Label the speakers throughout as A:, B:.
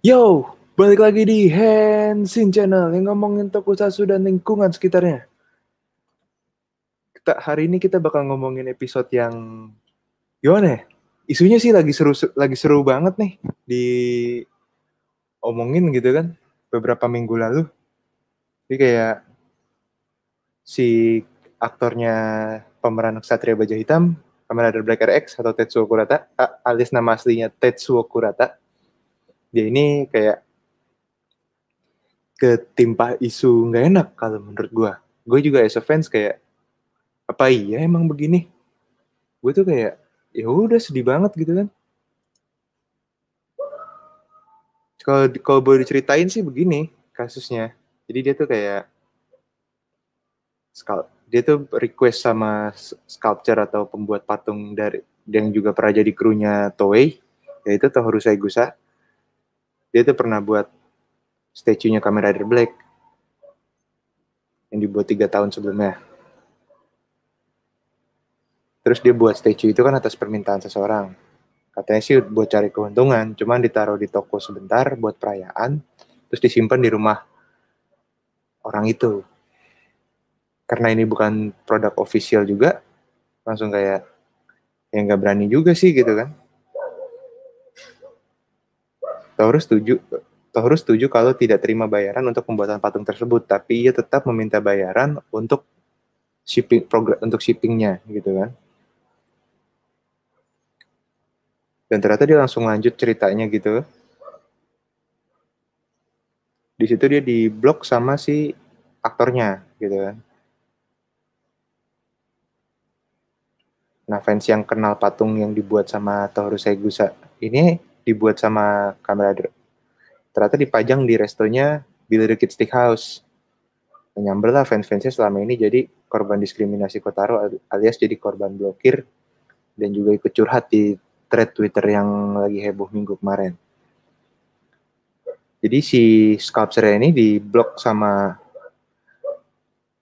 A: Yo, balik lagi di Hensin Channel yang ngomongin tokusatsu dan lingkungan sekitarnya. Kita, hari ini kita bakal ngomongin episode yang gimana ya? Isunya sih lagi seru lagi seru banget nih di omongin gitu kan beberapa minggu lalu. Jadi kayak si aktornya pemeran Satria Baja Hitam, Kamen Rider Black RX atau Tetsuo Kurata, alias nama aslinya Tetsuo Kurata. Dia ini kayak ketimpa isu nggak enak kalau menurut gue. Gue juga as a fans kayak apa iya emang begini? Gue tuh kayak ya udah sedih banget gitu kan. Kalau kalau boleh diceritain sih begini kasusnya. Jadi dia tuh kayak dia tuh request sama sculpture atau pembuat patung dari yang juga pernah jadi krunya Toei yaitu Tohru Saigusa dia tuh pernah buat statue-nya Kamen Rider Black yang dibuat tiga tahun sebelumnya. Terus dia buat statue itu kan atas permintaan seseorang. Katanya sih buat cari keuntungan, cuman ditaruh di toko sebentar buat perayaan, terus disimpan di rumah orang itu karena ini bukan produk official juga langsung kayak yang nggak berani juga sih gitu kan Taurus setuju Taurus setuju kalau tidak terima bayaran untuk pembuatan patung tersebut tapi ia tetap meminta bayaran untuk shipping program untuk shippingnya gitu kan. Dan ternyata dia langsung lanjut ceritanya gitu. Di situ dia di blok sama si aktornya gitu kan. Nah, fans yang kenal patung yang dibuat sama Toru Segusa ini dibuat sama kamera ternyata dipajang di restonya Billy the Kid Steakhouse. Menyamber lah fans-fansnya selama ini jadi korban diskriminasi Kotaro alias jadi korban blokir dan juga ikut curhat di thread Twitter yang lagi heboh minggu kemarin. Jadi si sculpture ini diblok sama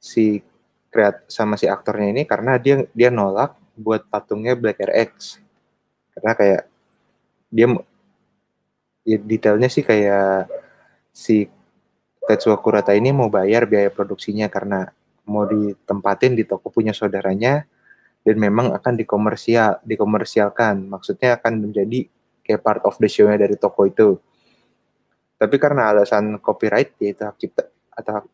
A: si kreat sama si aktornya ini karena dia dia nolak buat patungnya Black RX karena kayak dia ya detailnya sih kayak si Tetsuo Kurata ini mau bayar biaya produksinya karena mau ditempatin di toko punya saudaranya dan memang akan dikomersial dikomersialkan. Maksudnya akan menjadi kayak part of the show-nya dari toko itu. Tapi karena alasan copyright yaitu hak cipta atau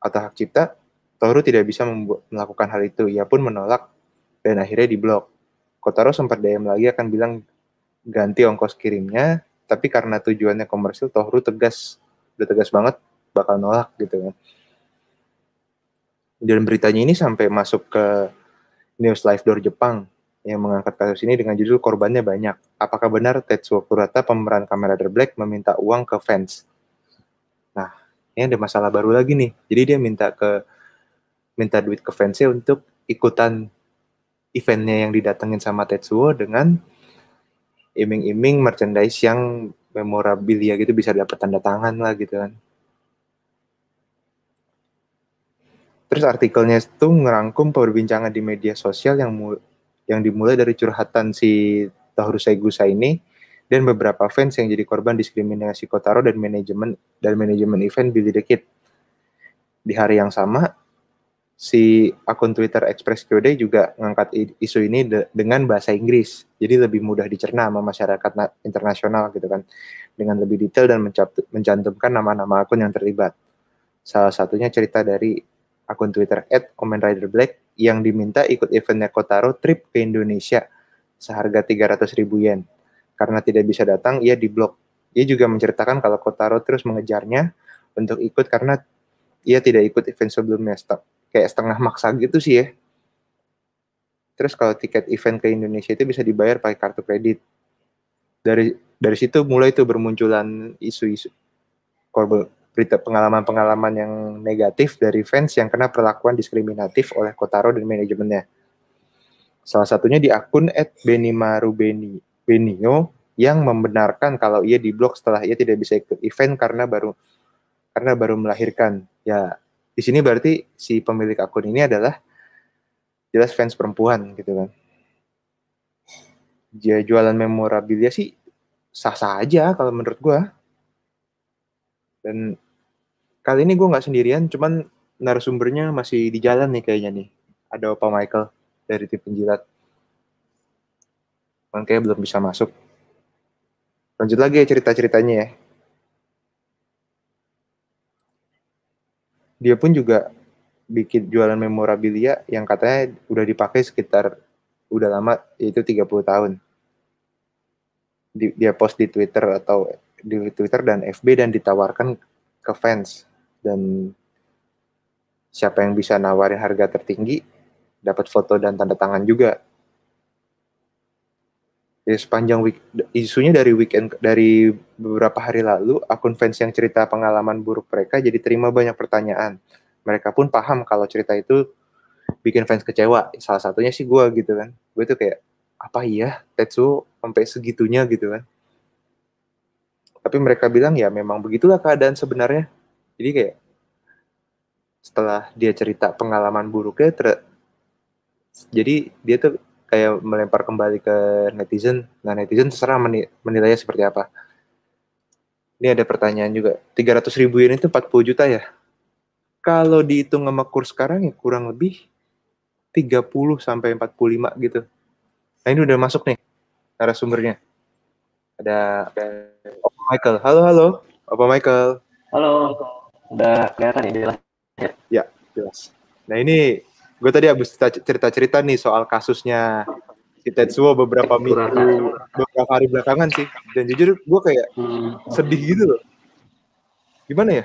A: atau hak cipta Toru tidak bisa melakukan hal itu. Ia pun menolak dan akhirnya diblok. Kotaro sempat DM lagi akan bilang ganti ongkos kirimnya, tapi karena tujuannya komersil, Tohru tegas, udah tegas banget, bakal nolak gitu kan. Dan beritanya ini sampai masuk ke News Live Door Jepang yang mengangkat kasus ini dengan judul korbannya banyak. Apakah benar Tetsuo Kurata pemeran Kamen Rider Black meminta uang ke fans? Nah, ini ada masalah baru lagi nih. Jadi dia minta ke minta duit ke fansnya untuk ikutan eventnya yang didatengin sama Tetsuo dengan iming-iming merchandise yang memorabilia gitu bisa dapat tanda tangan lah gitu kan. Terus artikelnya itu ngerangkum perbincangan di media sosial yang yang dimulai dari curhatan si Tohru Segusa ini dan beberapa fans yang jadi korban diskriminasi Kotaro dan manajemen dan manajemen event Billy the Kid. Di hari yang sama, si akun Twitter Express QD juga mengangkat isu ini de dengan bahasa Inggris. Jadi lebih mudah dicerna sama masyarakat internasional gitu kan. Dengan lebih detail dan mencantumkan nama-nama akun yang terlibat. Salah satunya cerita dari akun Twitter @comenriderblack yang diminta ikut eventnya Kotaro trip ke Indonesia seharga 300 ribu yen. Karena tidak bisa datang, ia diblok. Ia juga menceritakan kalau Kotaro terus mengejarnya untuk ikut karena ia tidak ikut event sebelumnya. Kayak setengah maksa gitu sih ya. Terus kalau tiket event ke Indonesia itu bisa dibayar pakai kartu kredit. Dari dari situ mulai itu bermunculan isu-isu berita pengalaman-pengalaman yang negatif dari fans yang kena perlakuan diskriminatif oleh Kotaro dan manajemennya. Salah satunya di akun @benimarubeni yang membenarkan kalau ia diblok setelah ia tidak bisa ikut event karena baru karena baru melahirkan. Ya, di sini berarti si pemilik akun ini adalah jelas fans perempuan gitu kan. Dia jualan memorabilia sih sah-sah aja kalau menurut gua. Dan kali ini gue nggak sendirian, cuman narasumbernya masih di jalan nih kayaknya nih. Ada Opa Michael dari tim penjilat. Makanya belum bisa masuk. Lanjut lagi ya cerita-ceritanya ya. Dia pun juga bikin jualan memorabilia yang katanya udah dipakai sekitar udah lama yaitu 30 tahun. Dia post di Twitter atau di Twitter dan FB dan ditawarkan ke fans dan siapa yang bisa nawarin harga tertinggi dapat foto dan tanda tangan juga. Ya, sepanjang week, isunya dari weekend dari beberapa hari lalu akun fans yang cerita pengalaman buruk mereka jadi terima banyak pertanyaan mereka pun paham kalau cerita itu bikin fans kecewa. Salah satunya sih gue gitu kan. Gue tuh kayak, apa iya Tetsuo sampai segitunya gitu kan. Tapi mereka bilang ya memang begitulah keadaan sebenarnya. Jadi kayak setelah dia cerita pengalaman buruknya, jadi dia tuh kayak melempar kembali ke netizen. Nah netizen terserah menilainya seperti apa. Ini ada pertanyaan juga. 300 ribu yen itu 40 juta ya? Kalau dihitung sama kurs sekarang ya kurang lebih 30 sampai 45 gitu. Nah ini udah masuk nih narasumbernya. Ada Opa Michael. Halo, halo. Opa Michael.
B: Halo. Udah kelihatan ya jelas?
A: Ya, jelas. Nah ini gue tadi habis cerita-cerita nih soal kasusnya si Tetsuo beberapa minggu, beberapa hari belakangan sih. Dan jujur gue kayak hmm. sedih gitu loh. Gimana ya?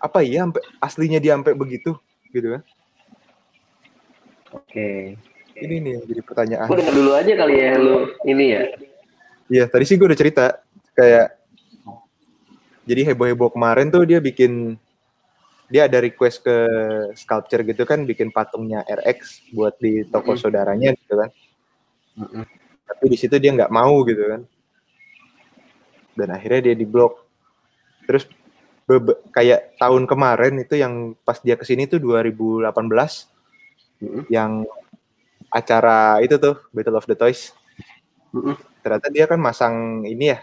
A: apa iya sampai aslinya dia sampai begitu gitu kan
B: oke okay.
A: ini nih yang jadi pertanyaan
B: gue dulu aja kali ya lu ini ya
A: iya tadi sih gue udah cerita kayak jadi heboh-heboh kemarin tuh dia bikin dia ada request ke sculpture gitu kan bikin patungnya RX buat di toko mm -hmm. saudaranya gitu kan mm -hmm. tapi di situ dia nggak mau gitu kan dan akhirnya dia di blok terus kayak tahun kemarin itu yang pas dia ke sini tuh 2018 mm-hmm. yang acara itu tuh Battle of the Toys mm-hmm. ternyata dia kan masang ini ya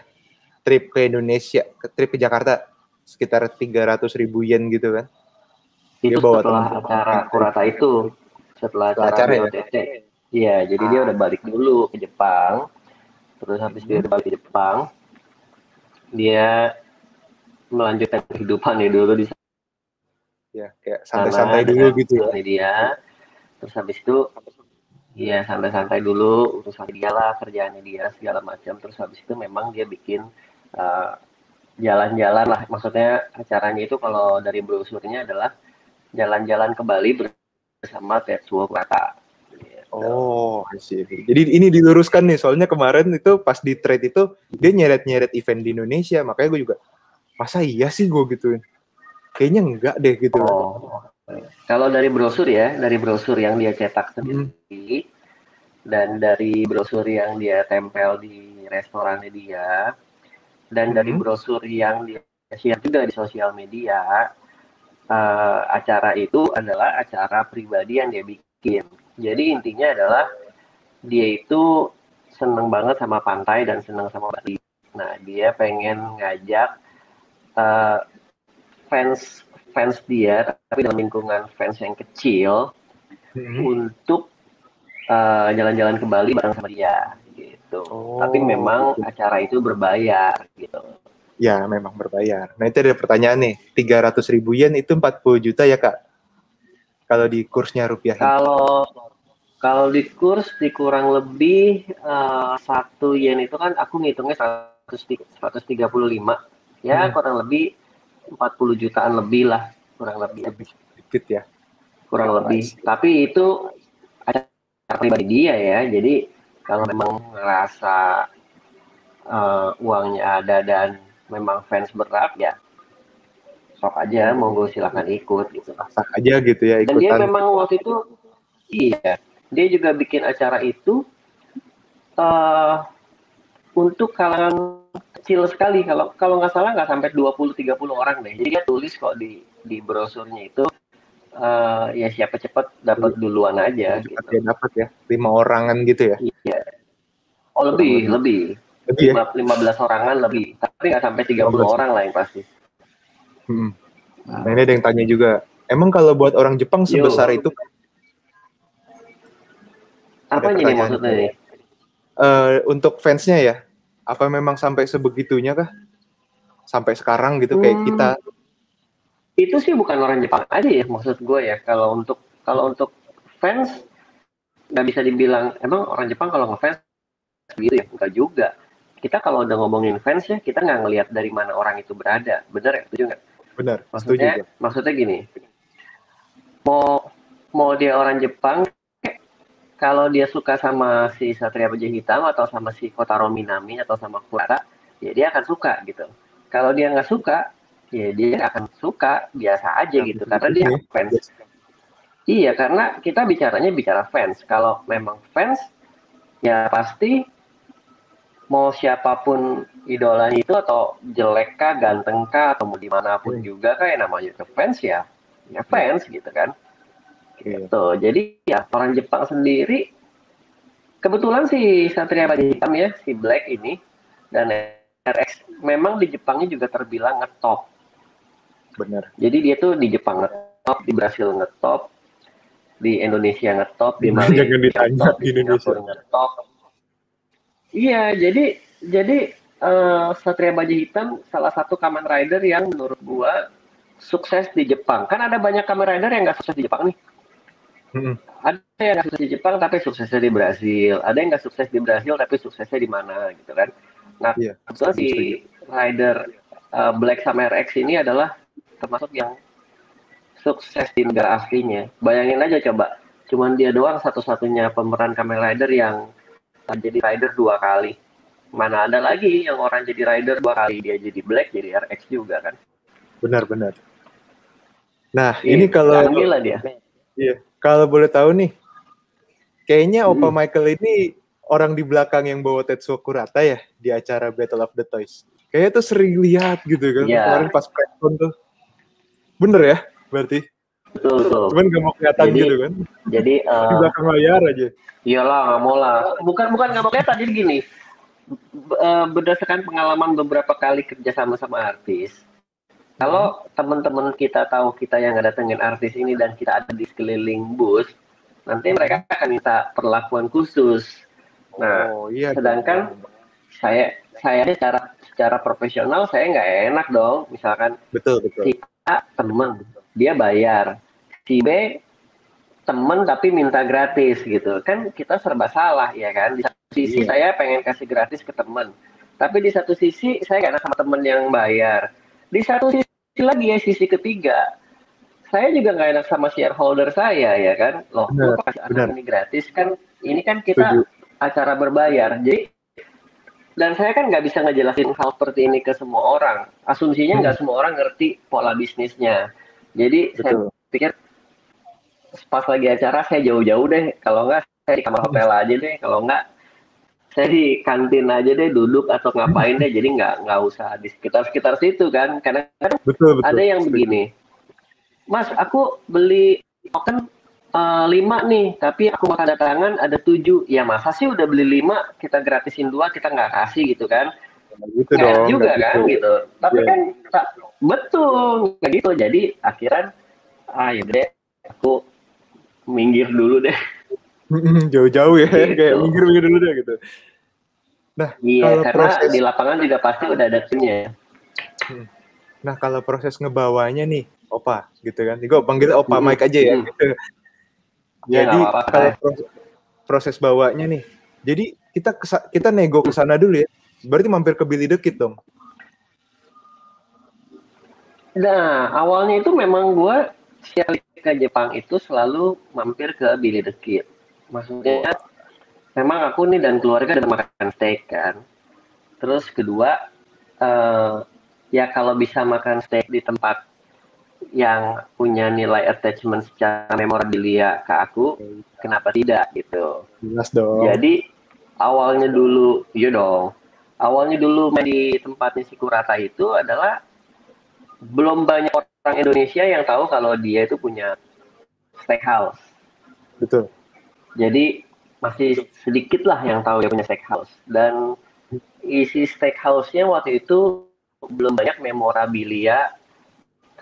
A: trip ke Indonesia ke trip ke Jakarta sekitar 300 ribu yen gitu kan?
B: Itu dia bawa setelah temen acara Kurata itu. Setelah, setelah acara, acara ya? iya jadi ah. dia udah balik dulu ke Jepang. Terus habis dia udah balik ke Jepang dia melanjutkan kehidupan ya dulu di
A: ya kayak santai-santai dulu gitu ya?
B: dia. Terus habis itu ya santai-santai dulu urusan dia lah kerjaannya dia segala macam. Terus habis itu memang dia bikin uh, jalan-jalan lah. Maksudnya acaranya itu kalau dari brosurnya adalah jalan-jalan ke Bali bersama Tetsuo Kurata
A: Oh, sih. Jadi ini diluruskan nih, soalnya kemarin itu pas di trade itu dia nyeret-nyeret event di Indonesia, makanya gue juga masa iya sih gue gituin? Kayaknya enggak deh gitu.
B: Oh. kalau dari brosur ya dari brosur yang dia cetak sendiri hmm. dan dari brosur yang dia tempel di restorannya dia dan hmm. dari brosur yang dia share juga di sosial media uh, acara itu adalah acara pribadi yang dia bikin jadi intinya adalah dia itu seneng banget sama pantai dan seneng sama Bali. Nah, dia pengen ngajak uh, fans fans dia tapi dalam lingkungan fans yang kecil hmm. untuk jalan eh, jalan-jalan ke Bali bareng sama dia gitu. Oh, tapi memang gitu. acara itu berbayar gitu.
A: Ya, memang berbayar. Nah, itu ada pertanyaan nih. 300 ribu yen itu 40 juta ya, Kak? Kalau di kursnya rupiah.
B: Kalau kalau di kurs di kurang lebih uh, satu yen itu kan aku ngitungnya 135 ya hmm. kurang lebih 40 jutaan lebih lah kurang lebih
A: lebih sedikit ya
B: kurang oh, lebih tapi itu ada pribadi dia ya jadi kalau memang ngerasa uh, uangnya ada dan memang fans berat ya sok aja monggo silakan ikut gitu.
A: Sak aja gitu ya
B: ikutan. dan dia memang waktu itu iya dia juga bikin acara itu uh, untuk kalangan kecil sekali. Kalau kalau nggak salah nggak sampai 20-30 orang deh. Jadi dia tulis kok di di brosurnya itu uh, ya siapa cepat dapat duluan aja
A: cepat gitu. dapat ya lima orangan gitu ya
B: iya oh lebih oh, lebih lebih ya? lima belas orangan lebih tapi nggak sampai tiga puluh orang lah yang pasti
A: Hmm. Nah ini ada yang tanya juga, emang kalau buat orang Jepang sebesar Yo. itu?
B: Apa ini maksudnya nih?
A: Uh, untuk fansnya ya, apa memang sampai sebegitunya kah? Sampai sekarang gitu kayak hmm. kita?
B: Itu sih bukan orang Jepang aja ya maksud gue ya. Kalau untuk kalau untuk fans nggak bisa dibilang emang orang Jepang kalau ngefans gitu ya? Enggak juga. Kita kalau udah ngomongin fans ya kita nggak ngelihat dari mana orang itu berada. Bener ya? Setuju nggak?
A: Benar
B: maksudnya
A: setuju.
B: maksudnya gini. Mau mau dia orang Jepang kalau dia suka sama si Satria Baja Hitam atau sama si Kotaro Minami atau sama Kurata ya dia akan suka gitu. Kalau dia nggak suka ya dia akan suka biasa aja gitu karena dia fans Iya, karena kita bicaranya bicara fans. Kalau memang fans, ya pasti mau siapa pun idolanya itu atau jelek kah, ganteng kah, atau mau di mana pun hmm. juga kayak namanya ke fans ya, ya fans gitu kan. Iya. Gitu. Jadi ya orang Jepang sendiri, kebetulan si Satria Baja Hitam ya, si Black ini, dan RX memang di Jepangnya juga terbilang ngetop.
A: Benar.
B: Jadi dia tuh di Jepang ngetop, di Brasil ngetop, di Indonesia ngetop di Malaysia
A: ditanya di Indonesia. Ngetop.
B: Iya jadi jadi uh, Satria Baja Hitam salah satu Kamen Rider yang menurut gua sukses di Jepang. Kan ada banyak Kamen Rider yang nggak sukses di Jepang nih. Hmm. ada yang nggak sukses di Jepang tapi suksesnya di Brasil. Ada yang nggak sukses di Brasil tapi suksesnya di mana gitu kan? Nah yeah, si rider uh, Black sama RX ini adalah termasuk yang sukses di negara aslinya. Bayangin aja coba, cuman dia doang satu-satunya pemeran Kamen Rider yang jadi rider dua kali. Mana ada lagi yang orang jadi rider dua kali, dia jadi Black, jadi RX juga kan.
A: Benar-benar. Nah, iya, ini kalau
B: gila dia.
A: Iya, kalau boleh tahu nih, kayaknya Opa hmm. Michael ini orang di belakang yang bawa Tetsuo Kurata ya di acara Battle of the Toys. Kayaknya tuh sering lihat gitu kan, yeah. kemarin pas press tuh. Bener ya? berarti.
B: Betul, betul.
A: Cuman gak mau kelihatan jadi, gitu kan.
B: Jadi uh,
A: di belakang layar aja.
B: Iyalah, gak mau lah. Bukan bukan gak mau kelihatan jadi gini. Uh, berdasarkan pengalaman beberapa kali kerja sama sama artis, kalau hmm. teman-teman kita tahu kita yang ada datengin artis ini dan kita ada di sekeliling bus, nanti mereka akan minta perlakuan khusus. Nah, oh, iya, sedangkan betul. saya saya secara secara profesional saya nggak enak dong, misalkan
A: betul betul.
B: si A teman dia bayar. Si B temen tapi minta gratis gitu. Kan kita serba salah ya kan? Di satu sisi iya. saya pengen kasih gratis ke temen. Tapi di satu sisi saya gak enak sama temen yang bayar. Di satu sisi lagi ya sisi ketiga saya juga nggak enak sama shareholder saya ya kan? Loh benar, kasih benar. ini gratis kan? Ini kan kita Tujuh. acara berbayar. Jadi dan saya kan nggak bisa ngejelasin hal seperti ini ke semua orang asumsinya nggak hmm. semua orang ngerti pola bisnisnya jadi Betul. saya pikir pas lagi acara saya jauh-jauh deh. Kalau enggak saya di kamar hotel aja deh. Kalau enggak saya di kantin aja deh duduk atau ngapain deh. Jadi nggak nggak usah di sekitar-sekitar situ kan. Karena kan betul, betul. ada yang begini. Mas, aku beli token uh, lima nih, tapi aku bakal datangan ada tujuh. Ya masa sih udah beli lima, kita gratisin dua, kita nggak kasih gitu kan?
A: gitu dong.
B: juga kan gitu. gitu. Tapi yeah. kan tak, betul kayak gitu. Jadi akhirnya ah ya deh aku minggir dulu deh.
A: Jauh-jauh ya, gitu. kayak minggir-minggir dulu deh gitu.
B: Nah, iya, kalau karena proses... di lapangan juga pasti udah ada timnya.
A: Hmm. Nah, kalau proses ngebawanya nih, Opa, gitu kan. Gue panggil Opa hmm. Mike aja ya. Hmm. Gitu. Ya, jadi apa -apa. kalau proses, proses bawanya nih, jadi kita kita nego ke sana dulu ya. Berarti mampir ke Billy the Kid dong.
B: Nah, awalnya itu memang gue sekali ke Jepang itu selalu mampir ke Billy the Kid. Maksudnya, memang aku nih dan keluarga udah makan steak kan. Terus kedua, uh, ya kalau bisa makan steak di tempat yang punya nilai attachment secara memorabilia ke aku, kenapa tidak gitu.
A: Jelas dong.
B: Jadi awalnya dulu, iya dong awalnya dulu main di tempatnya si Kurata itu adalah belum banyak orang Indonesia yang tahu kalau dia itu punya steakhouse.
A: Betul.
B: Jadi masih sedikit lah yang tahu dia punya steakhouse dan isi steakhouse-nya waktu itu belum banyak memorabilia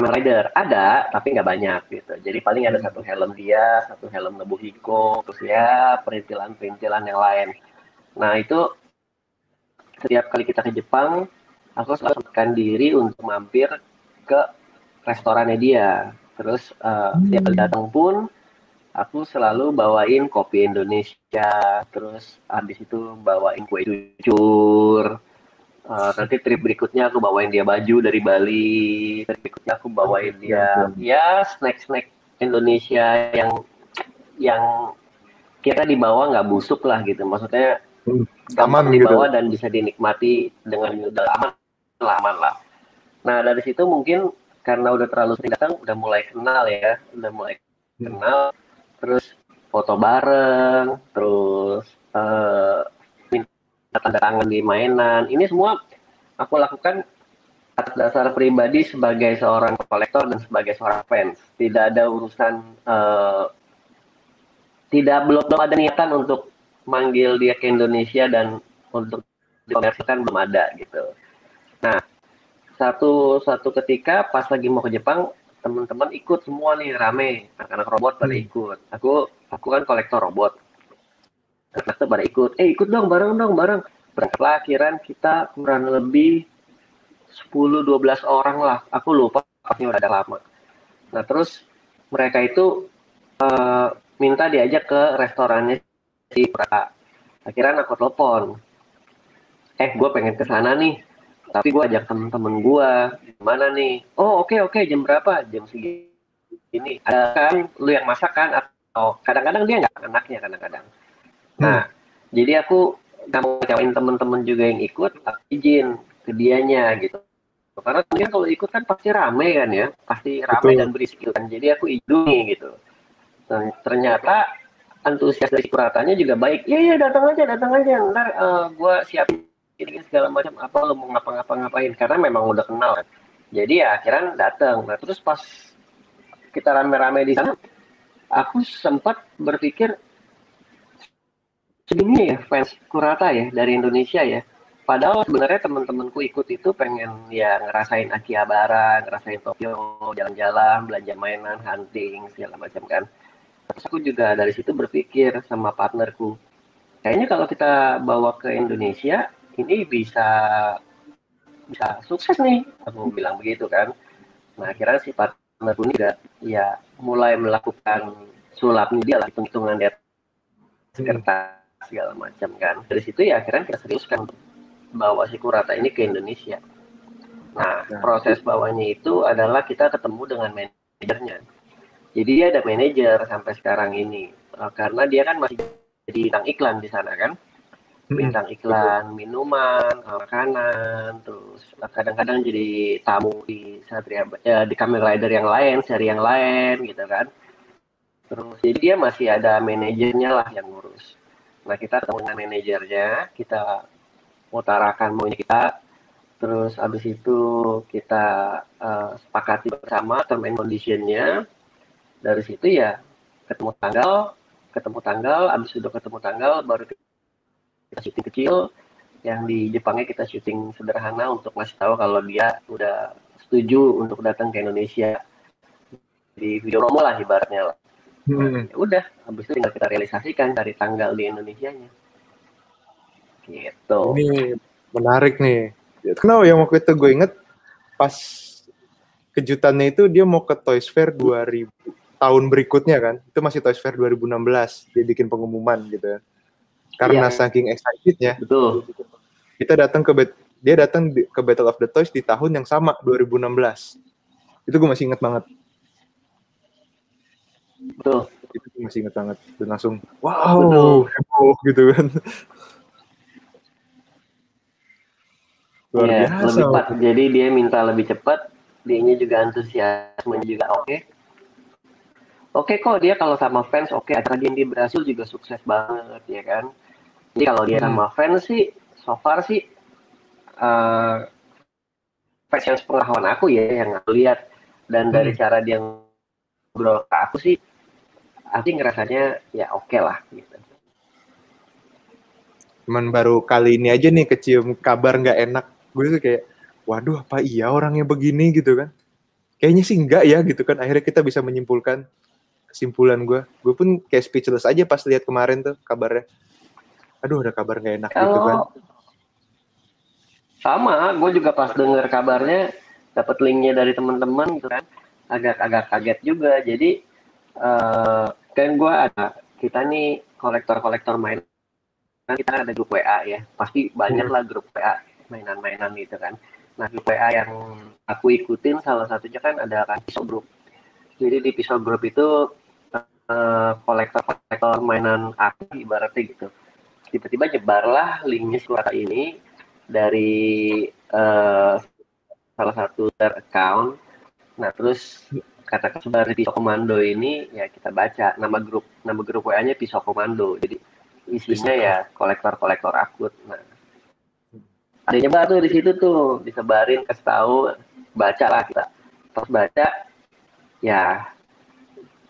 B: Rider. Ada tapi nggak banyak gitu. Jadi paling ada satu helm dia satu helm Nobuhiko terus ya perintilan-perintilan yang lain. Nah itu setiap kali kita ke Jepang aku selalu sempatkan diri untuk mampir ke restorannya dia. Terus uh, setiap kali datang pun aku selalu bawain kopi Indonesia. Terus habis itu bawain kue cucur Uh, nanti trip berikutnya aku bawain dia baju dari Bali. Trip berikutnya aku bawain dia ya snack-snack Indonesia yang yang kita dibawa nggak busuk lah gitu. Maksudnya hmm, gampang dibawa gitu. dan bisa dinikmati dengan udah aman, aman lah. Nah dari situ mungkin karena udah terlalu sering datang, udah mulai kenal ya, udah mulai hmm. kenal. Terus foto bareng, terus uh, tanda tangan di mainan. Ini semua aku lakukan atas dasar pribadi sebagai seorang kolektor dan sebagai seorang fans. Tidak ada urusan uh, tidak belum belum ada niatan untuk manggil dia ke Indonesia dan untuk dikomersikan belum ada gitu. Nah, satu satu ketika pas lagi mau ke Jepang, teman-teman ikut semua nih rame, anak-anak robot pada hmm. ikut. Aku aku kan kolektor robot tuh pada ikut. Eh ikut dong bareng dong bareng. Berangkatlah akhiran kita kurang lebih 10-12 orang lah. Aku lupa ini udah ada lama. Nah terus mereka itu uh, minta diajak ke restorannya si Praka akhirnya aku telepon. Eh gue pengen ke sana nih. Tapi gue ajak temen-temen gue gimana nih? Oh oke okay, oke. Okay. jam berapa? Jam segini. Ada kan lu yang masak kan? Atau kadang-kadang dia nggak anaknya kadang-kadang Nah, hmm. jadi aku nggak mau ngecewain temen-temen juga yang ikut, izin ke dianya gitu. Karena mungkin kalau ikut kan pasti rame kan ya, pasti rame Betul. dan berisik kan. Jadi aku idungi gitu. Dan ternyata antusias dari kuratanya juga baik. Iya iya datang aja, datang aja. Ntar uh, gue siapin segala macam apa lo mau ngapa-ngapa-ngapain karena memang udah kenal kan. Jadi ya akhirnya datang. Nah terus pas kita rame-rame di sana, aku sempat berpikir segini ya fans Kurata ya dari Indonesia ya. Padahal sebenarnya teman-temanku ikut itu pengen ya ngerasain Akihabara, ngerasain Tokyo, jalan-jalan, belanja mainan, hunting, segala macam kan. Terus aku juga dari situ berpikir sama partnerku, kayaknya kalau kita bawa ke Indonesia, ini bisa bisa sukses nih. Aku bilang begitu kan. Nah akhirnya si partnerku ini juga ya mulai melakukan sulapnya dia lah, hitung-hitungan dia kertas segala macam kan. Dari situ ya akhirnya kita seriuskan bawa si Kurata ini ke Indonesia. Nah, nah. proses bawanya itu adalah kita ketemu dengan manajernya. Jadi dia ada manajer sampai sekarang ini. Uh, karena dia kan masih jadi bintang iklan di sana kan. Hmm, bintang iklan minuman uh, makanan terus kadang-kadang jadi tamu di Satria ya, di Kamen Rider yang lain seri yang lain gitu kan. Terus jadi dia masih ada manajernya lah yang ngurus Nah kita ketemu dengan manajernya, kita utarakan maunya kita, terus abis itu kita uh, sepakati bersama term and conditionnya. Dari situ ya ketemu tanggal, ketemu tanggal, abis sudah ketemu tanggal baru kita syuting kecil. Yang di Jepangnya kita syuting sederhana untuk ngasih tahu kalau dia udah setuju untuk datang ke Indonesia di video promo lah ibaratnya lah. Hmm. Ya udah, habis itu tinggal kita realisasikan dari tanggal di Indonesia-nya. Gitu.
A: Ini menarik nih. Kenapa yang waktu itu gue inget pas kejutannya itu dia mau ke Toys Fair 2000 tahun berikutnya kan. Itu masih Toys Fair 2016 dia bikin pengumuman gitu ya. Karena yeah. saking excitednya.
B: Betul.
A: Kita datang ke dia datang ke Battle of the Toys di tahun yang sama 2016. Itu gue masih inget banget
B: Betul.
A: Itu masih inget banget dan langsung wow heboh gitu kan.
B: Luar ya, biasa. Lebih cepat. Jadi dia minta lebih cepat, dianya juga antusiasme juga oke. Okay. Oke okay kok dia kalau sama fans oke, okay. acara dia di Brasil juga sukses banget ya kan. Jadi kalau dia hmm. sama fans sih, so far sih uh, fans yang pengetahuan aku ya yang aku lihat dan hmm. dari cara dia ngobrol ke aku sih aku ngerasanya ya oke okay lah gitu.
A: Cuman baru kali ini aja nih kecium kabar nggak enak. Gue tuh kayak, waduh apa iya orangnya begini gitu kan. kayaknya sih enggak ya gitu kan akhirnya kita bisa menyimpulkan kesimpulan gue gue pun kayak speechless aja pas lihat kemarin tuh kabarnya aduh ada kabar nggak enak Kalau... gitu kan
B: sama gue juga pas denger kabarnya dapat linknya dari teman-teman gitu kan agak-agak kaget juga jadi uh, kan gue ada kita nih kolektor-kolektor main kan kita ada grup WA ya pasti banyak hmm. lah grup WA mainan-mainan gitu kan nah grup WA yang aku ikutin salah satunya kan ada kan pisau group jadi di pisau group itu Eh, kolektor-kolektor mainan aku ibaratnya gitu. Tiba-tiba nyebarlah linknya suara ini dari uh, salah satu account. Nah terus kata dari pisau komando ini ya kita baca nama grup nama grup WA-nya pisau komando. Jadi isinya ya kolektor-kolektor akut. Nah ada nyebar tuh di situ tuh disebarin kasih tahu baca lah kita terus baca ya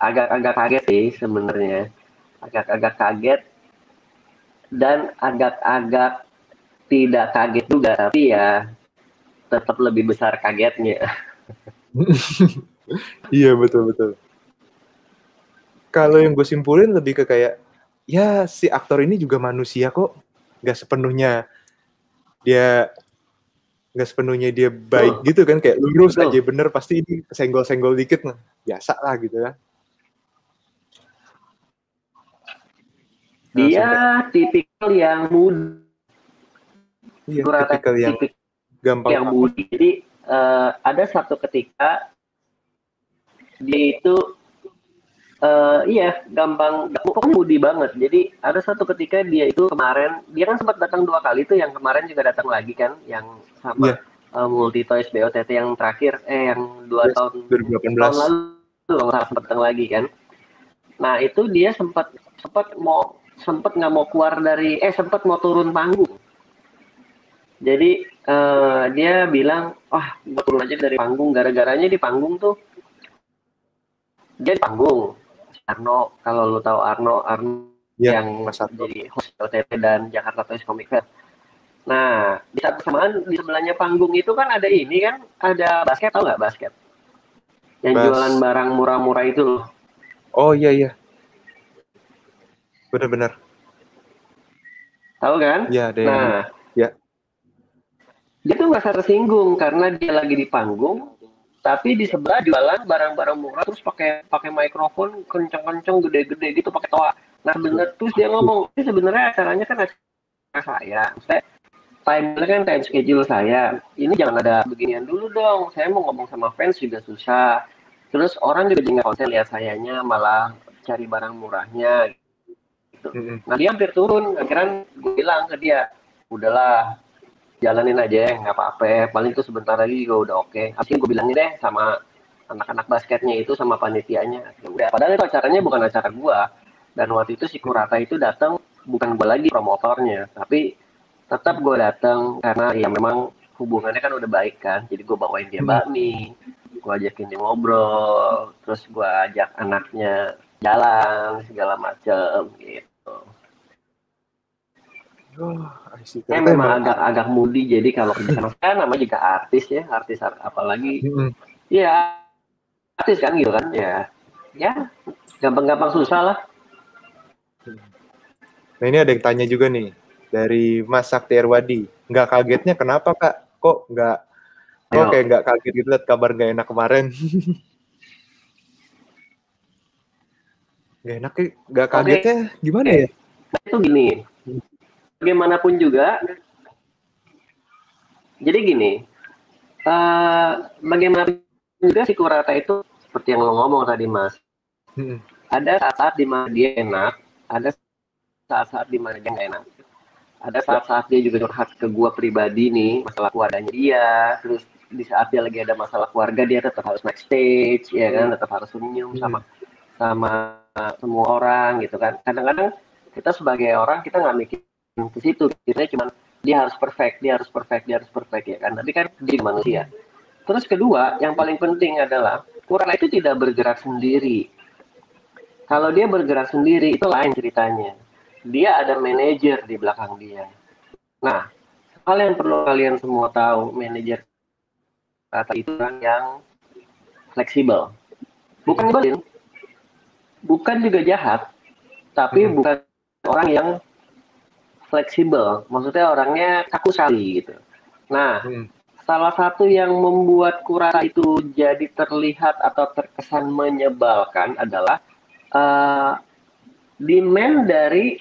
B: agak-agak kaget sih sebenarnya agak-agak kaget dan agak-agak tidak kaget juga tapi ya tetap lebih besar kagetnya
A: iya betul betul kalau yang gue simpulin lebih ke kayak ya si aktor ini juga manusia kok nggak sepenuhnya dia nggak sepenuhnya dia baik oh. gitu kan kayak lurus Betul. aja bener pasti ini senggol-senggol dikit nah biasa lah gitu ya
B: Dia tipikal yang muda.
A: Iya, tipikal yang gampang
B: yang muda. Jadi uh, ada satu ketika dia itu uh, iya gampang pokoknya mudi banget jadi ada satu ketika dia itu kemarin dia kan sempat datang dua kali tuh yang kemarin juga datang lagi kan yang sama yeah. Iya. uh, multi toys BOTT yang terakhir eh yang dua yes, tahun
A: 2018 tahun lalu
B: nggak sempat datang lagi kan nah itu dia sempat sempat mau sempat nggak mau keluar dari eh sempat mau turun panggung jadi uh, dia bilang wah gue turun aja dari panggung gara-garanya di panggung tuh dia di panggung Arno kalau lu tahu Arno Arno ya, yang masa jadi host OTT dan Jakarta Toys Comic Fair nah di saat bersamaan di sebelahnya panggung itu kan ada ini kan ada basket tau nggak basket yang Bas. jualan barang murah-murah itu loh
A: oh iya iya Benar-benar.
B: Tahu kan?
A: Iya. Nah, ya.
B: Dia tuh merasa tersinggung karena dia lagi di panggung, tapi di sebelah jualan barang-barang murah terus pakai pakai mikrofon kenceng-kenceng gede-gede gitu pakai toa. Nah, bener terus dia ngomong, ini sebenarnya acaranya kan acara saya. Saya time kan time schedule saya. Ini jangan ada beginian dulu dong. Saya mau ngomong sama fans juga susah. Terus orang juga jangan konsen lihat sayanya malah cari barang murahnya gitu. Nah dia hampir turun, akhirnya gue bilang ke dia, udahlah jalanin aja, nggak apa-apa. Paling itu sebentar lagi juga udah oke. Okay. Akhirnya gue bilangin deh sama anak-anak basketnya itu sama panitianya. Ya udah, padahal itu acaranya bukan acara gue. Dan waktu itu si Kurata itu datang bukan gue lagi promotornya, tapi tetap gue datang karena ya memang hubungannya kan udah baik kan. Jadi gue bawain dia bakmi, gue ajakin dia ngobrol, terus gue ajak anaknya jalan segala macem gitu. Oh, ya, memang agak agak mudi jadi kalau kerja sama saya nama juga artis ya artis apalagi ya artis kan gitu kan ya. Ya gampang-gampang susah lah.
A: Nah ini ada yang tanya juga nih dari Mas Sakti Erwadi. Nggak kagetnya kenapa kak? Kok nggak kok kayak nggak kaget gitu lihat kabar nggak enak kemarin? Nggak enak nggak kagetnya okay. gimana ya?
B: Itu gini bagaimanapun juga jadi gini uh, bagaimanapun juga si Kurata itu seperti yang lo ngomong tadi mas. Hmm. ada saat-saat di mana dia enak ada saat-saat di mana dia nggak enak. Ada saat-saat dia juga curhat ke gua pribadi nih masalah keluarganya dia terus di saat dia lagi ada masalah keluarga dia tetap harus naik stage ya kan tetap harus senyum sama sama semua orang gitu kan. Kadang-kadang kita sebagai orang kita nggak mikir ke situ kita cuma dia harus perfect dia harus perfect dia harus perfect ya kan? Tapi kan dia manusia. Terus kedua yang paling penting adalah Kurang itu tidak bergerak sendiri. Kalau dia bergerak sendiri itu lain ceritanya. Dia ada manajer di belakang dia. Nah hal yang perlu kalian semua tahu manajer kata itu kan yang fleksibel. Bukan nyebelin, bukan juga jahat, tapi hmm. bukan orang yang fleksibel. Maksudnya orangnya kaku sekali gitu. Nah, hmm. salah satu yang membuat Kurata itu jadi terlihat atau terkesan menyebalkan adalah uh, demand dari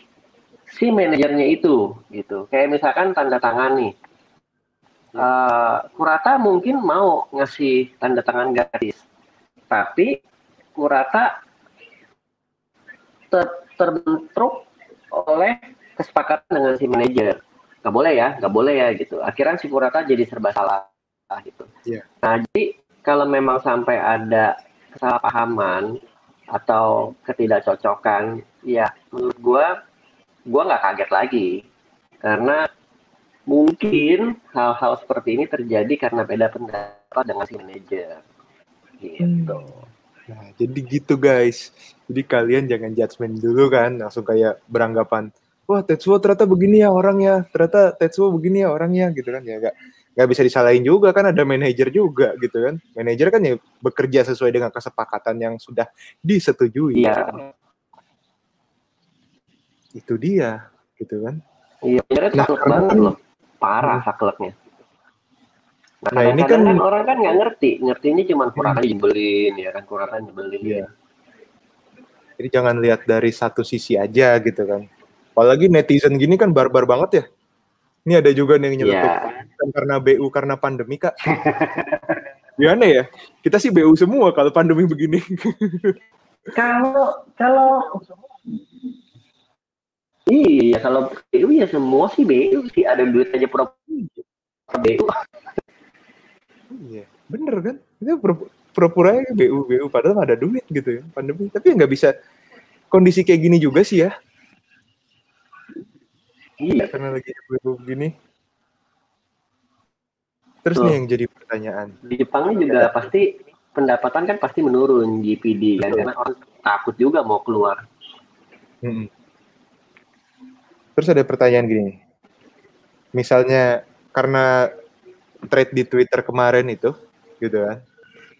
B: si manajernya itu gitu. Kayak misalkan tanda tangan nih. Uh, Kurata mungkin mau ngasih tanda tangan gratis, tapi Kurata ter terbentuk oleh kesepakatan dengan si manajer. Gak boleh ya, gak boleh ya gitu. Akhirnya si Kurata jadi serba salah gitu. Yeah. Nah jadi kalau memang sampai ada kesalahpahaman atau ketidakcocokan, ya menurut gue, gue nggak kaget lagi karena mungkin hal-hal seperti ini terjadi karena beda pendapat dengan si manajer. Gitu. Hmm.
A: Nah, jadi gitu guys. Jadi kalian jangan judgement dulu kan, langsung kayak beranggapan, wah Tetsuo ternyata begini ya orangnya, ternyata Tetsuo begini ya orangnya gitu kan. Ya gak nggak bisa disalahin juga kan ada manajer juga gitu kan. Manajer kan ya bekerja sesuai dengan kesepakatan yang sudah disetujui.
B: Iya.
A: Itu dia gitu kan.
B: Iya nah, banget loh. Parah hmm. sakleknya.
A: Nah, nah ini kan, kan
B: orang kan nggak ngerti. Ngertinya cuma kurang hmm. nyebelin ya kan kurang nyebelin iya.
A: jadi jangan lihat dari satu sisi aja gitu kan apalagi netizen gini kan barbar banget ya ini ada juga nih yang nyeletuk yeah. karena BU karena pandemi kak. Gimana ya? Kita sih BU semua kalau pandemi begini.
B: kalau kalau iya kalau BU ya semua sih BU sih ada duit aja pura BU.
A: Iya bener kan? Itu pura-pura BU BU padahal ada duit gitu ya pandemi. Tapi nggak bisa kondisi kayak gini juga sih ya Iya. Karena lagi begini. Terus Tuh. nih yang jadi pertanyaan.
B: Di Jepang ini juga pasti pendapatan kan pasti menurun GPD kan karena orang takut juga mau keluar. Hmm.
A: Terus ada pertanyaan gini. Misalnya karena trade di Twitter kemarin itu, gitu kan.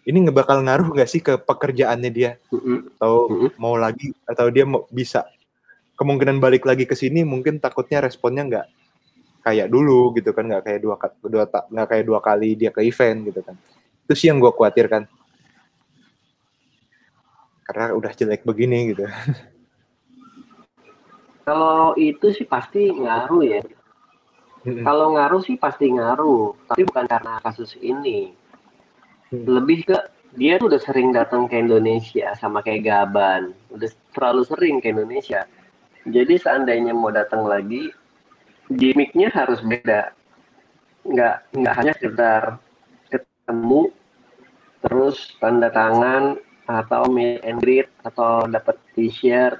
A: Ini ngebakal ngaruh nggak sih ke pekerjaannya dia? Mm -hmm. Atau mm -hmm. mau lagi atau dia mau bisa kemungkinan balik lagi ke sini mungkin takutnya responnya nggak kayak dulu gitu kan nggak kayak dua dua nggak kayak dua kali dia ke event gitu kan. Itu sih yang gue khawatirkan. Karena udah jelek begini gitu.
B: Kalau itu sih pasti ngaruh ya. Hmm. kalau ngaruh sih pasti ngaruh tapi bukan karena kasus ini. Hmm. lebih ke dia tuh udah sering datang ke Indonesia sama kayak Gaban. Udah terlalu sering ke Indonesia jadi seandainya mau datang lagi, gimmicknya harus beda. Nggak nggak hanya sekedar ketemu, terus tanda tangan atau meet and greet atau dapat t-shirt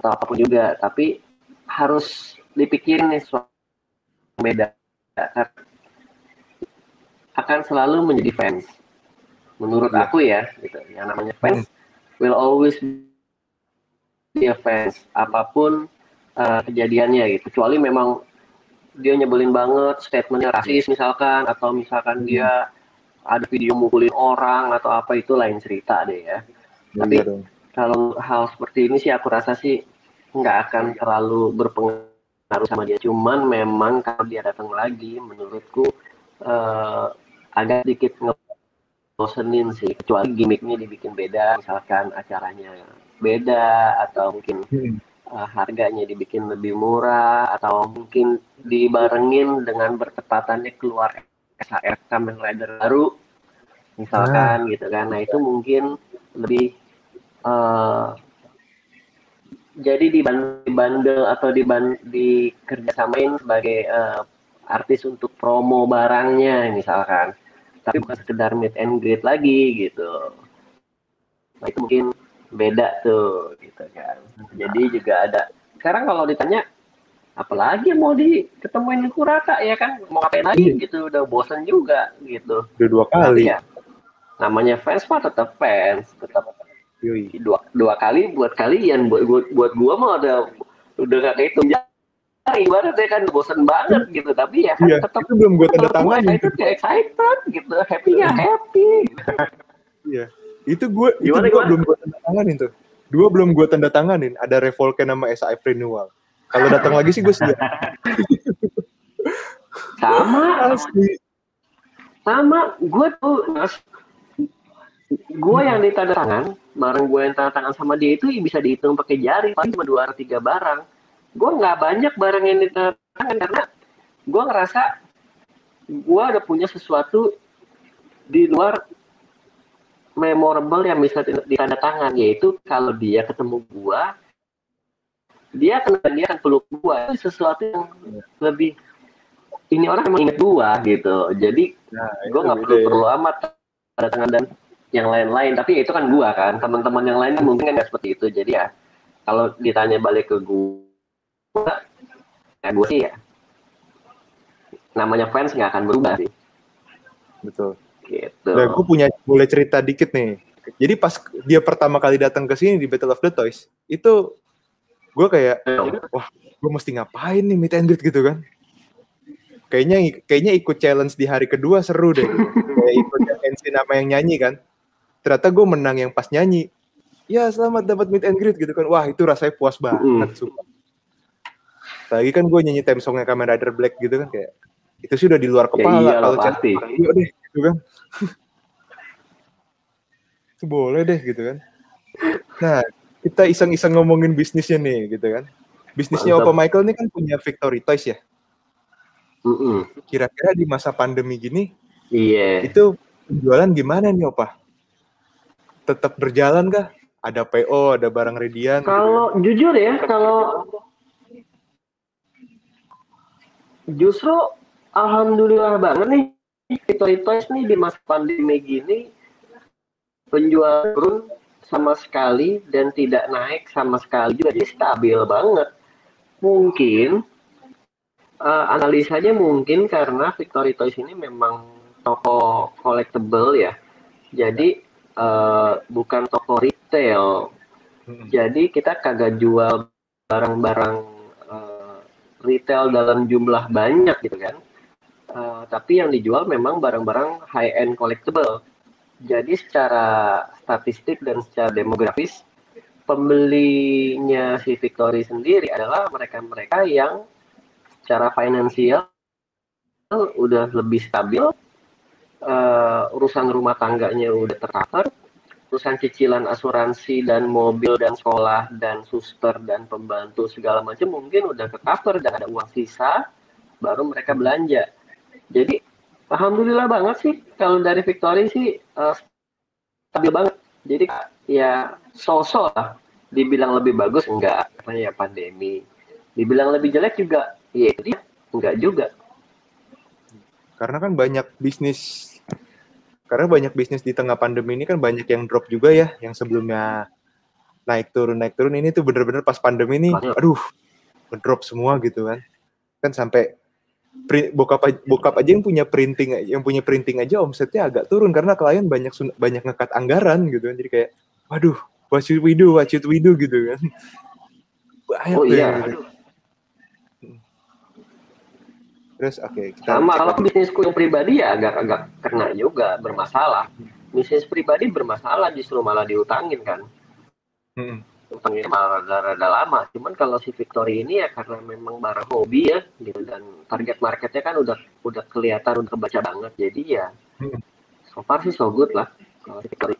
B: atau apa pun juga, tapi harus dipikirin nih soal beda akan selalu menjadi fans. Menurut iya. aku ya, gitu. Yang namanya fans hmm. will always dia fans apa pun uh, kejadiannya gitu. Kecuali memang dia nyebelin banget statementnya rasis misalkan atau misalkan hmm. dia ada video mukulin orang atau apa itu lain cerita deh ya. Hmm, tapi ya, kalau hal seperti ini sih aku rasa sih nggak akan terlalu berpengaruh sama dia. Cuman memang kalau dia datang lagi menurutku uh, agak sedikit ngebosenin sih. Kecuali gimmicknya dibikin beda misalkan acaranya beda atau mungkin hmm. uh, harganya dibikin lebih murah atau mungkin dibarengin dengan bertepatannya keluar SHR Kamen Rider baru misalkan ah. gitu kan nah itu mungkin lebih uh, jadi dibandel atau diban dikerjasamain sebagai uh, artis untuk promo barangnya misalkan tapi bukan sekedar meet and greet lagi gitu nah itu mungkin beda tuh gitu kan. Jadi juga ada. Sekarang kalau ditanya apalagi mau di ketemuin Kurata ya kan? Mau ngapain lagi? Iya. gitu udah bosan juga gitu.
A: Udah dua kali. ya
B: namanya fans mah tetap fans tetap dua dua kali buat kalian. Buat buat buat gua mah udah udah gak kehitung ibaratnya kan bosen banget gitu. Tapi ya kan
A: iya,
B: tetap
A: itu belum gue tanda tangan
B: excited ya excited gitu. Happy ya happy.
A: Iya itu gue itu gue belum gue tanda tanganin tuh. Dua belum gue tanda tanganin ada Revolcan nama SAF renewal kalau datang lagi sih gue siap.
B: Sama. Asli. sama. Gue tuh gue yang ditanda tangan barang gue yang tanda tangan sama dia itu bisa dihitung pakai jari paling cuma dua atau tiga barang. Gue nggak banyak barang yang ditanda tangan karena gue ngerasa gue udah punya sesuatu di luar memorable yang bisa ditanda tangan yaitu kalau dia ketemu gue dia akan dia akan peluk gue itu sesuatu yang lebih ini orang emang inget gue gitu. Jadi nah, gue nggak perlu perlu amat tanda tangan dan yang lain-lain. Tapi itu kan gua kan teman-teman yang lain mungkin kan nggak seperti itu. Jadi ya kalau ditanya balik ke gua ya gua sih ya namanya fans nggak akan berubah sih.
A: Betul gitu. Nah, gua punya boleh cerita dikit nih. Jadi pas dia pertama kali datang ke sini di Battle of the Toys itu gue kayak wah gue mesti ngapain nih meet and greet gitu kan? Kayaknya kayaknya ikut challenge di hari kedua seru deh. Kayak ikut MC nama yang nyanyi kan. Ternyata gue menang yang pas nyanyi. Ya selamat dapat meet and greet gitu kan. Wah itu rasanya puas banget mm. sumpah. Lagi kan gue nyanyi theme songnya Kamen Rider Black gitu kan kayak itu sih udah di luar ya kepala
B: ya, kalau
A: iya deh gitu kan boleh deh gitu kan. Nah kita iseng-iseng ngomongin bisnisnya nih gitu kan. Bisnisnya Opa Michael nih kan punya Victory Toys ya? Kira-kira di masa pandemi gini
B: iya.
A: itu penjualan gimana nih Opa? Tetap berjalan kah? Ada PO, ada barang redian?
B: Gitu kalau gitu jujur ya, kalau justru alhamdulillah banget nih Toys nih di masa pandemi gini penjualan turun sama sekali dan tidak naik sama sekali juga jadi stabil banget. Mungkin uh, analisanya mungkin karena Victory Toys ini memang toko collectible ya. Jadi uh, bukan toko retail. Hmm. Jadi kita kagak jual barang-barang uh, retail dalam jumlah banyak gitu kan. Uh, tapi yang dijual memang barang-barang high end collectible. Jadi secara statistik dan secara demografis pembelinya si Victory sendiri adalah mereka-mereka yang secara finansial udah lebih stabil uh, urusan rumah tangganya udah tercover, urusan cicilan asuransi dan mobil dan sekolah dan suster dan pembantu segala macam mungkin udah tercover dan ada uang sisa, baru mereka belanja. Jadi alhamdulillah banget sih. Kalau dari Victory sih uh, stabil banget. Jadi ya sosok lah. Dibilang lebih bagus enggak, karena ya pandemi. Dibilang lebih jelek juga, ya itu dia. Enggak juga.
A: Karena kan banyak bisnis karena banyak bisnis di tengah pandemi ini kan banyak yang drop juga ya, yang sebelumnya naik turun naik turun. Ini tuh bener-bener pas pandemi ini, aduh, ngedrop semua gitu kan, kan sampai print, bokap bokap aja yang punya printing yang punya printing aja omsetnya agak turun karena klien banyak banyak ngekat anggaran gitu kan, jadi kayak, waduh, what should we do, what should we do gitu kan.
B: Banyak oh iya, gitu.
A: Terus oke. Okay,
B: Sama kalau bisnisku yang pribadi ya agak-agak kena juga bermasalah. Bisnis pribadi bermasalah justru malah diutangin kan. Hmm. Malah rada-rada lama. Cuman kalau si Victory ini ya karena memang barang hobi ya gitu dan target marketnya kan udah udah kelihatan udah kebaca banget. Jadi ya hmm. so far sih so good lah kalau Victory.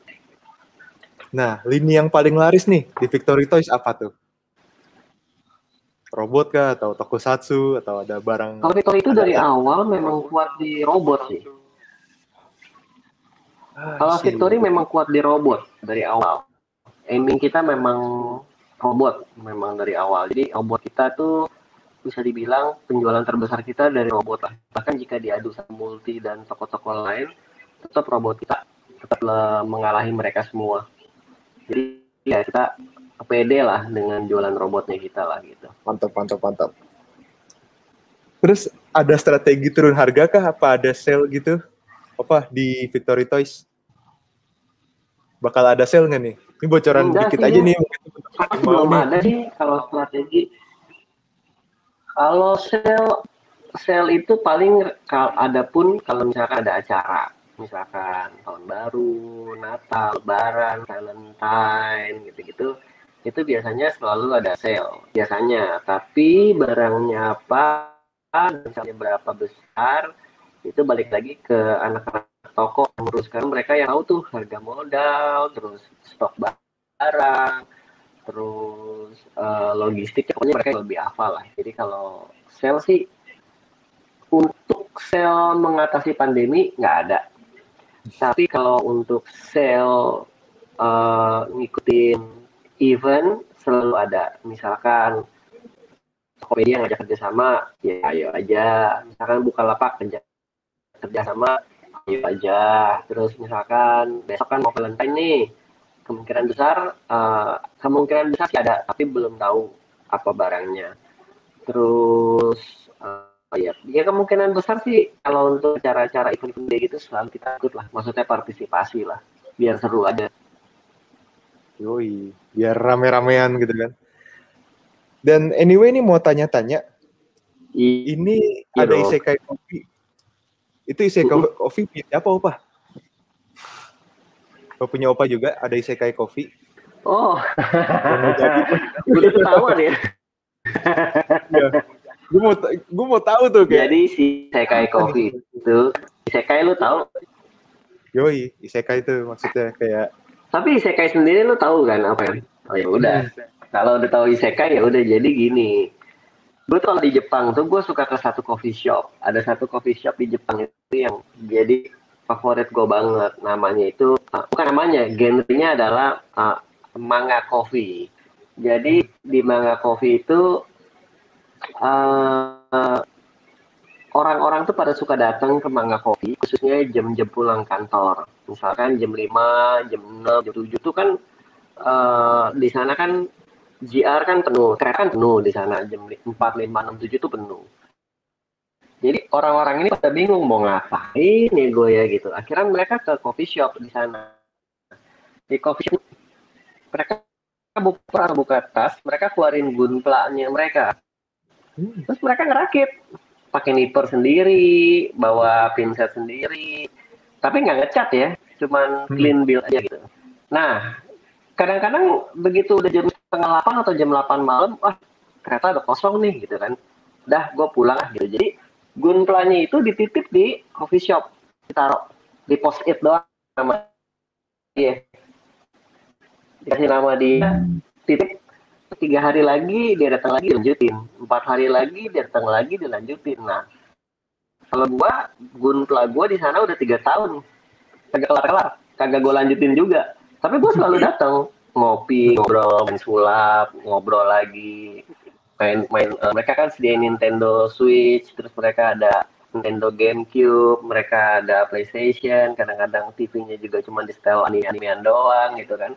A: Nah, lini yang paling laris nih di Victory Toys apa tuh? robot kah atau tokusatsu atau ada barang
B: kalau Victor itu dari awal memang kuat di robot sih ah, kalau Victory memang kuat di robot dari awal aiming kita memang robot memang dari awal jadi robot kita tuh bisa dibilang penjualan terbesar kita dari robot lah bahkan jika diadu sama multi dan toko-toko lain tetap robot kita tetap mengalahi mereka semua jadi ya kita pede lah dengan jualan robotnya kita lah gitu.
A: Mantap, mantap, mantap. Terus ada strategi turun harga kah? Apa ada sale gitu? Apa di Victory Toys? Bakal ada sale nggak nih? Ini bocoran Enggak dikit aja ya. nih.
B: Belum ada sih kalau strategi. Kalau sel sel itu paling kalau ada pun kalau misalkan ada acara, misalkan tahun baru, Natal, Lebaran, Valentine gitu-gitu, itu biasanya selalu ada sale biasanya. Tapi barangnya apa, misalnya berapa besar, itu balik lagi ke anak-anak toko. Menguruskan mereka yang tahu tuh harga modal, terus stok barang, terus uh, logistik pokoknya mereka lebih hafal lah. Jadi kalau sel sih untuk sel mengatasi pandemi nggak ada. Tapi kalau untuk sel uh, ngikutin event selalu ada. Misalkan Tokopedia ngajak kerjasama ya ayo aja. Misalkan buka lapak kerja kerjasama ayo aja. Terus misalkan besok kan mau Valentine nih. Kemungkinan besar uh, kemungkinan besar sih ada tapi belum tahu apa barangnya. Terus uh, ya ya kemungkinan besar sih kalau untuk cara-cara event event gitu selalu kita ikut lah. Maksudnya partisipasi lah biar seru aja.
A: Yoi biar rame-ramean gitu kan. Dan anyway ini mau tanya-tanya. Ini iya ada isekai kopi itu isekai kopi siapa opah Gue punya opa juga, ada Isekai Coffee.
B: Oh, udah ketahuan ya.
A: ya. Gue mau, gue mau tahu tuh
B: kayak. Jadi si Isekai Coffee itu, Isekai lu tahu?
A: Yoi, Isekai itu maksudnya kayak.
B: Tapi Isekai sendiri lu tahu kan apa ya? Oh ya udah. Hmm. Kalau udah tahu Isekai ya udah jadi gini. Gue tuh di Jepang tuh gue suka ke satu coffee shop. Ada satu coffee shop di Jepang itu yang jadi favorit gue banget. Namanya itu uh, bukan namanya genrenya adalah uh, manga coffee. Jadi di manga coffee itu uh, orang-orang tuh pada suka datang ke manga coffee khususnya jam-jam pulang kantor. Misalkan jam 5 jam 6 jam 7 tuh kan uh, di sana kan GR kan penuh kereta kan penuh di sana jam 4 5 6 7 tuh penuh jadi orang-orang ini pada bingung mau ngapain nih gue ya gitu. Akhirnya mereka ke coffee shop di sana. Di coffee shop mereka buka buka tas, mereka keluarin gunplanya mereka. Hmm. Terus mereka ngerakit pakai nipper sendiri, bawa pinset sendiri. Tapi nggak ngecat ya, cuman hmm. clean build aja gitu. Nah, kadang-kadang begitu udah jam setengah 8 atau jam 8 malam, wah ternyata udah kosong nih gitu kan. Dah, gue pulang ah gitu. Jadi gunplanya itu dititip di coffee shop. Ditaruh di post it doang nama dia. Dikasih nama dia titip. Tiga hari lagi dia datang lagi lanjutin. Empat hari lagi dia datang lagi dilanjutin nah kalau gua gunpla gua di sana udah tiga tahun. Kagak kelar kelar kagak gua lanjutin juga. Tapi gua selalu datang ngopi ngobrol main sulap ngobrol lagi main main uh, mereka kan sediain Nintendo Switch terus mereka ada Nintendo GameCube mereka ada PlayStation kadang-kadang TV-nya juga cuma di setel anime-animean doang gitu kan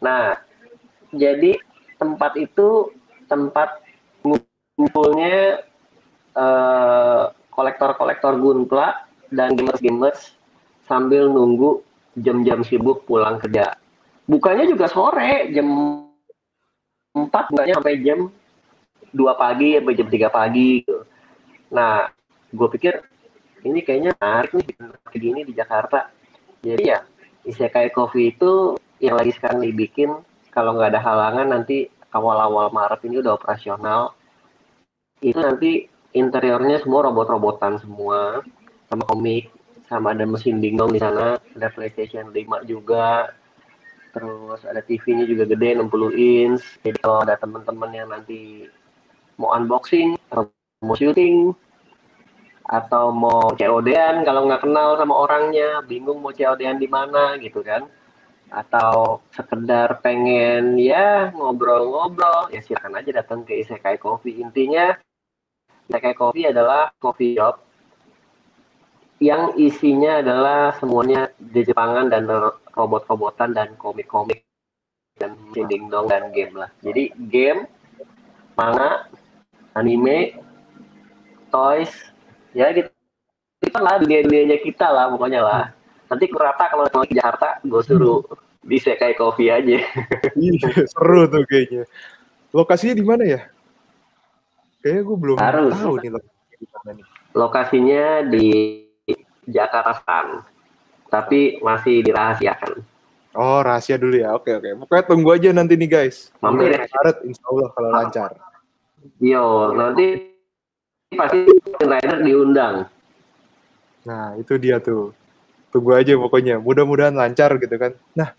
B: nah jadi tempat itu tempat ngumpulnya uh, kolektor-kolektor gunpla dan gamers-gamers sambil nunggu jam-jam sibuk pulang kerja. Bukanya juga sore jam 4 bukanya sampai jam dua pagi sampai jam tiga pagi gitu. Nah, gue pikir ini kayaknya menarik nih kayak gini di Jakarta. Jadi ya Isekai Coffee itu yang lagi sekarang dibikin kalau nggak ada halangan nanti awal-awal Maret ini udah operasional. Itu nanti interiornya semua robot-robotan semua sama komik sama ada mesin dingdong di sana ada PlayStation 5 juga terus ada TV-nya juga gede 60 inch. Jadi kalau ada teman-teman yang nanti mau unboxing atau mau syuting atau mau COD-an kalau nggak kenal sama orangnya bingung mau COD-an di mana gitu kan. Atau sekedar pengen ya ngobrol-ngobrol ya silakan aja datang ke Isekai Coffee. Intinya Isekai Coffee adalah coffee shop yang isinya adalah semuanya di Jepangan dan robot-robotan dan komik-komik dan ding-dong dan game lah jadi game manga anime, toys, ya gitu. Kita lah dunia-dunianya kita lah pokoknya lah. Nanti kurata kalau mau ke Jakarta, gue suruh di Sekai Coffee aja.
A: iya, seru tuh kayaknya. Lokasinya di mana ya? Kayaknya gue belum
B: Harus.
A: tahu nih lokasinya di mana nih.
B: Lokasinya di Jakarta tapi masih dirahasiakan.
A: Oh, rahasia dulu ya. Oke, oke. Pokoknya tunggu aja nanti nih, guys.
B: Mampir ya.
A: Maret, insya Allah kalau lancar.
B: Yo, nanti pasti rider diundang.
A: Nah, itu dia tuh. Tunggu aja pokoknya. Mudah-mudahan lancar gitu kan. Nah,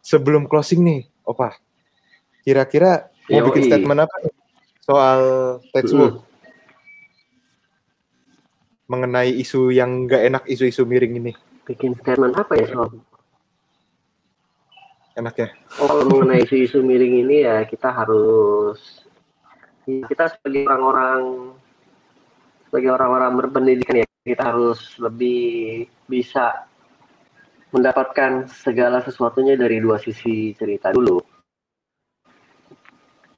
A: sebelum closing nih, Opa. Kira-kira mau
B: Yoi.
A: bikin statement apa nih soal Tetsuo
B: Hmm.
A: Mengenai isu yang nggak enak, isu-isu miring ini?
B: Bikin statement apa ya soal
A: Enak ya?
B: Oh, kalau mengenai isu-isu miring ini ya kita harus ya, kita sebagai orang-orang sebagai orang-orang berpendidikan ya kita harus lebih bisa mendapatkan segala sesuatunya dari dua sisi cerita dulu.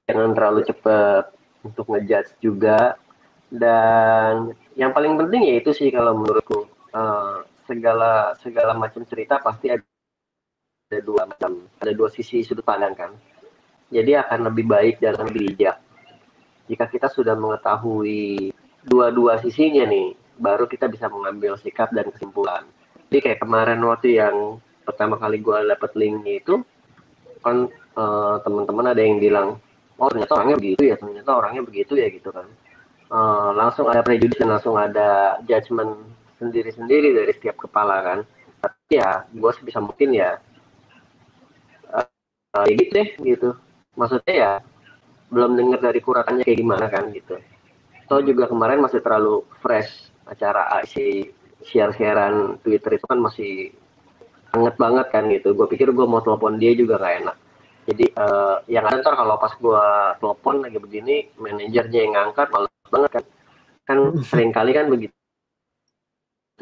B: Jangan terlalu cepat untuk ngejudge juga dan yang paling penting ya itu sih kalau menurutku. Eh, segala segala macam cerita pasti ada ada dua macam ada dua sisi sudut pandang kan. Jadi akan lebih baik dan lebih bijak. Jika kita sudah mengetahui dua-dua sisinya nih baru kita bisa mengambil sikap dan kesimpulan. Jadi kayak kemarin waktu yang pertama kali gue dapet linknya itu kan eh, teman-teman ada yang bilang oh ternyata orangnya begitu ya ternyata orangnya begitu ya gitu kan Eh, langsung ada prejudice dan langsung ada judgement sendiri-sendiri dari setiap kepala kan? Tapi ya gue sebisa mungkin ya uh, gitu deh gitu. Maksudnya ya belum dengar dari kuratannya kayak gimana kan gitu. Toh juga kemarin masih terlalu fresh acara si share-sharean Twitter itu kan masih anget banget kan gitu. Gue pikir gue mau telepon dia juga gak enak. Jadi eh, yang ada ntar kalau pas gue telepon lagi begini manajernya yang ngangkat males banget kan kan sering kali kan begitu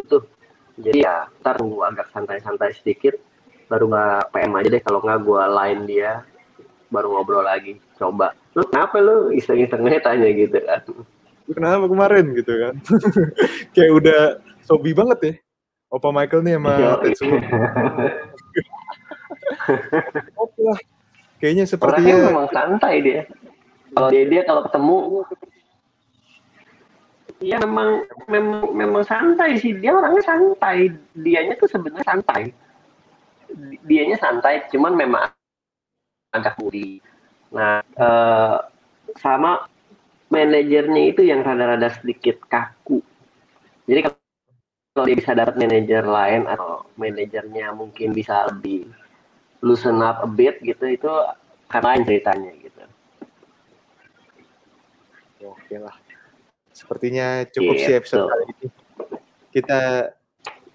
B: tuh jadi ya ntar gue agak santai-santai sedikit baru nggak PM aja deh kalau nggak gue line dia baru ngobrol lagi coba lu kenapa lu iseng-isengnya tanya gitu kan
A: Lu kenapa kemarin gitu kan? Kayak udah sobi banget ya. Opa Michael nih sama. Tetsuo. Oke lah. Kayaknya
B: orangnya
A: sepertinya
B: memang santai dia kalau dia dia kalau ketemu ya memang memang memang santai sih. Dia orangnya santai. Dianya tuh sebenarnya santai. Di- dianya santai cuman memang agak budi nah eh, sama manajernya itu yang rada-rada sedikit kaku. Jadi kalau dia bisa dapat manajer lain atau manajernya mungkin bisa lebih loosen up a bit gitu itu lain ceritanya gitu.
A: Oke lah. Sepertinya cukup sih
B: Gitu.
A: episode kali ini. Kita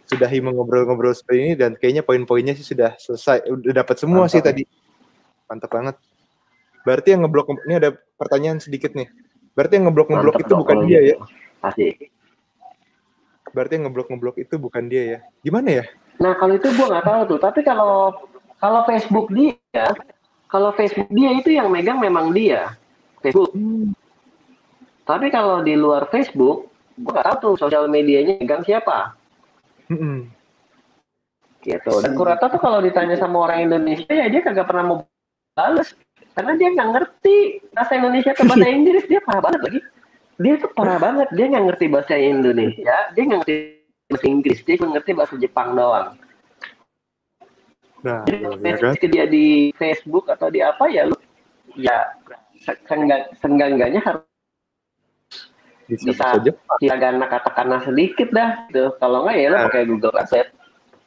A: sudahi mengobrol-ngobrol seperti ini dan kayaknya poin-poinnya sih sudah selesai. Udah dapat semua sih
B: Mantap.
A: tadi. Mantap banget. Berarti yang ngeblok ini ada pertanyaan sedikit nih. Berarti yang ngeblok-ngeblok itu bukan dia
B: gitu.
A: ya?
B: Asik.
A: Berarti yang ngeblok-ngeblok itu bukan dia ya? Gimana ya?
B: Nah kalau itu gua nggak tahu tuh. Tapi kalau kalau Facebook dia, kalau Facebook dia itu yang megang memang dia. Facebook. Tapi kalau di luar Facebook, gua nggak tahu tuh sosial medianya megang siapa.
A: Mm-mm.
B: Gitu. Dan Kurata tuh kalau ditanya sama orang Indonesia ya dia kagak pernah mau bales. Karena dia nggak ngerti bahasa Indonesia ke bahasa Inggris dia parah banget lagi. Dia tuh parah banget. Dia nggak ngerti bahasa Indonesia. Dia nggak ngerti bahasa Inggris. Dia cuma ngerti bahasa Jepang doang.
A: Nah,
B: Jadi
A: ya kan?
B: dia di Facebook atau di apa ya lu ya senggang senggangganya harus
A: Bisa,
B: hiragana katakana sedikit dah gitu. Kalau nggak ya lu
A: Nah.
B: pakai Google Translate.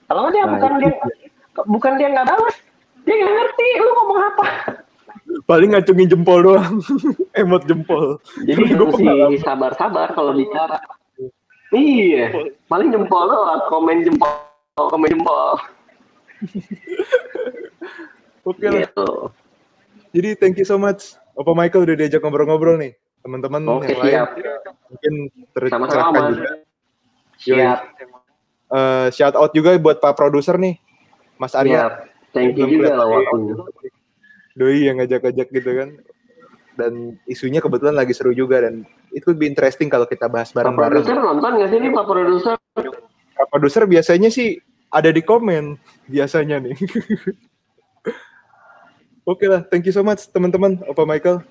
B: Kalau nggak dia
A: Nah,
B: bukan
A: itu
B: dia bukan dia nggak balas, dia nggak ngerti lu ngomong apa.
A: Paling ngacungin jempol doang. Emot jempol.
B: Jadi mesti sabar-sabar kalau bicara. Iya, paling jempol doang, komen jempol, komen jempol.
A: Oke lah.
B: Gitu.
A: Jadi thank you so much. Opa Michael udah diajak ngobrol-ngobrol nih. Teman-teman
B: Oke,
A: yang lain
B: siap.
A: mungkin tercerahkan juga.
B: Siap,
A: Eh, shout out juga buat Pak Produser nih. Mas Arya.
B: siap. Thank you juga
A: di-
B: waktunya.
A: Doi yang ngajak-ngajak gitu kan. Dan isunya kebetulan lagi seru juga dan it would be interesting kalau kita bahas
B: Pak
A: bareng-bareng.
B: produser nonton nggak sih nih Pak produser?
A: Pak Produser biasanya sih ada di komen biasanya nih. Oke lah, thank you so much teman-teman. Opa Michael.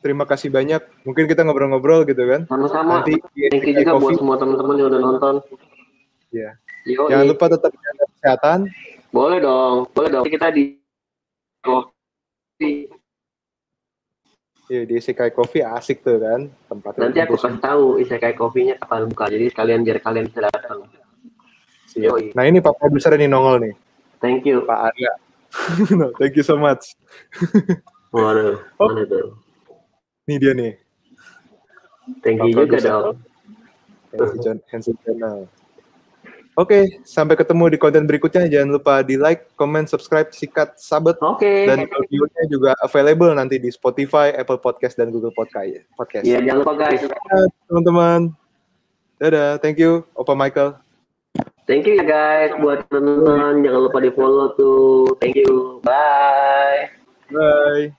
A: Terima kasih banyak. Mungkin kita ngobrol-ngobrol gitu kan.
B: Sama-sama. Nanti thank you juga buat semua teman-teman yang udah nonton.
A: Iya. Yeah. Jangan lupa tetap jaga kesehatan.
B: Boleh dong, boleh dong. Kita di kopi.
A: Iya di Isekai Coffee asik tuh kan
B: tempat. Nanti aku kasih tahu Isekai Coffee-nya kapan buka. Jadi sekalian biar kalian bisa datang.
A: Siap. Nah ini Pak Produser ini nongol nih.
B: Thank you.
A: Pak Arya. no, thank you so much.
B: Waduh, oh. mana
A: Ini dia nih.
B: Thank you juga dong.
A: Channel. Oke, sampai ketemu di konten berikutnya. Jangan lupa di like, comment, subscribe, sikat, sabet.
B: Oke. Okay.
A: Dan audionya juga available nanti di Spotify, Apple Podcast, dan Google Podcast. Podcast.
B: Iya, jangan lupa guys.
A: Teman-teman. Dadah, thank you, Opa Michael.
B: Thank you ya guys buat teman-teman. Jangan lupa di follow tuh. Thank you. Bye.
A: Bye.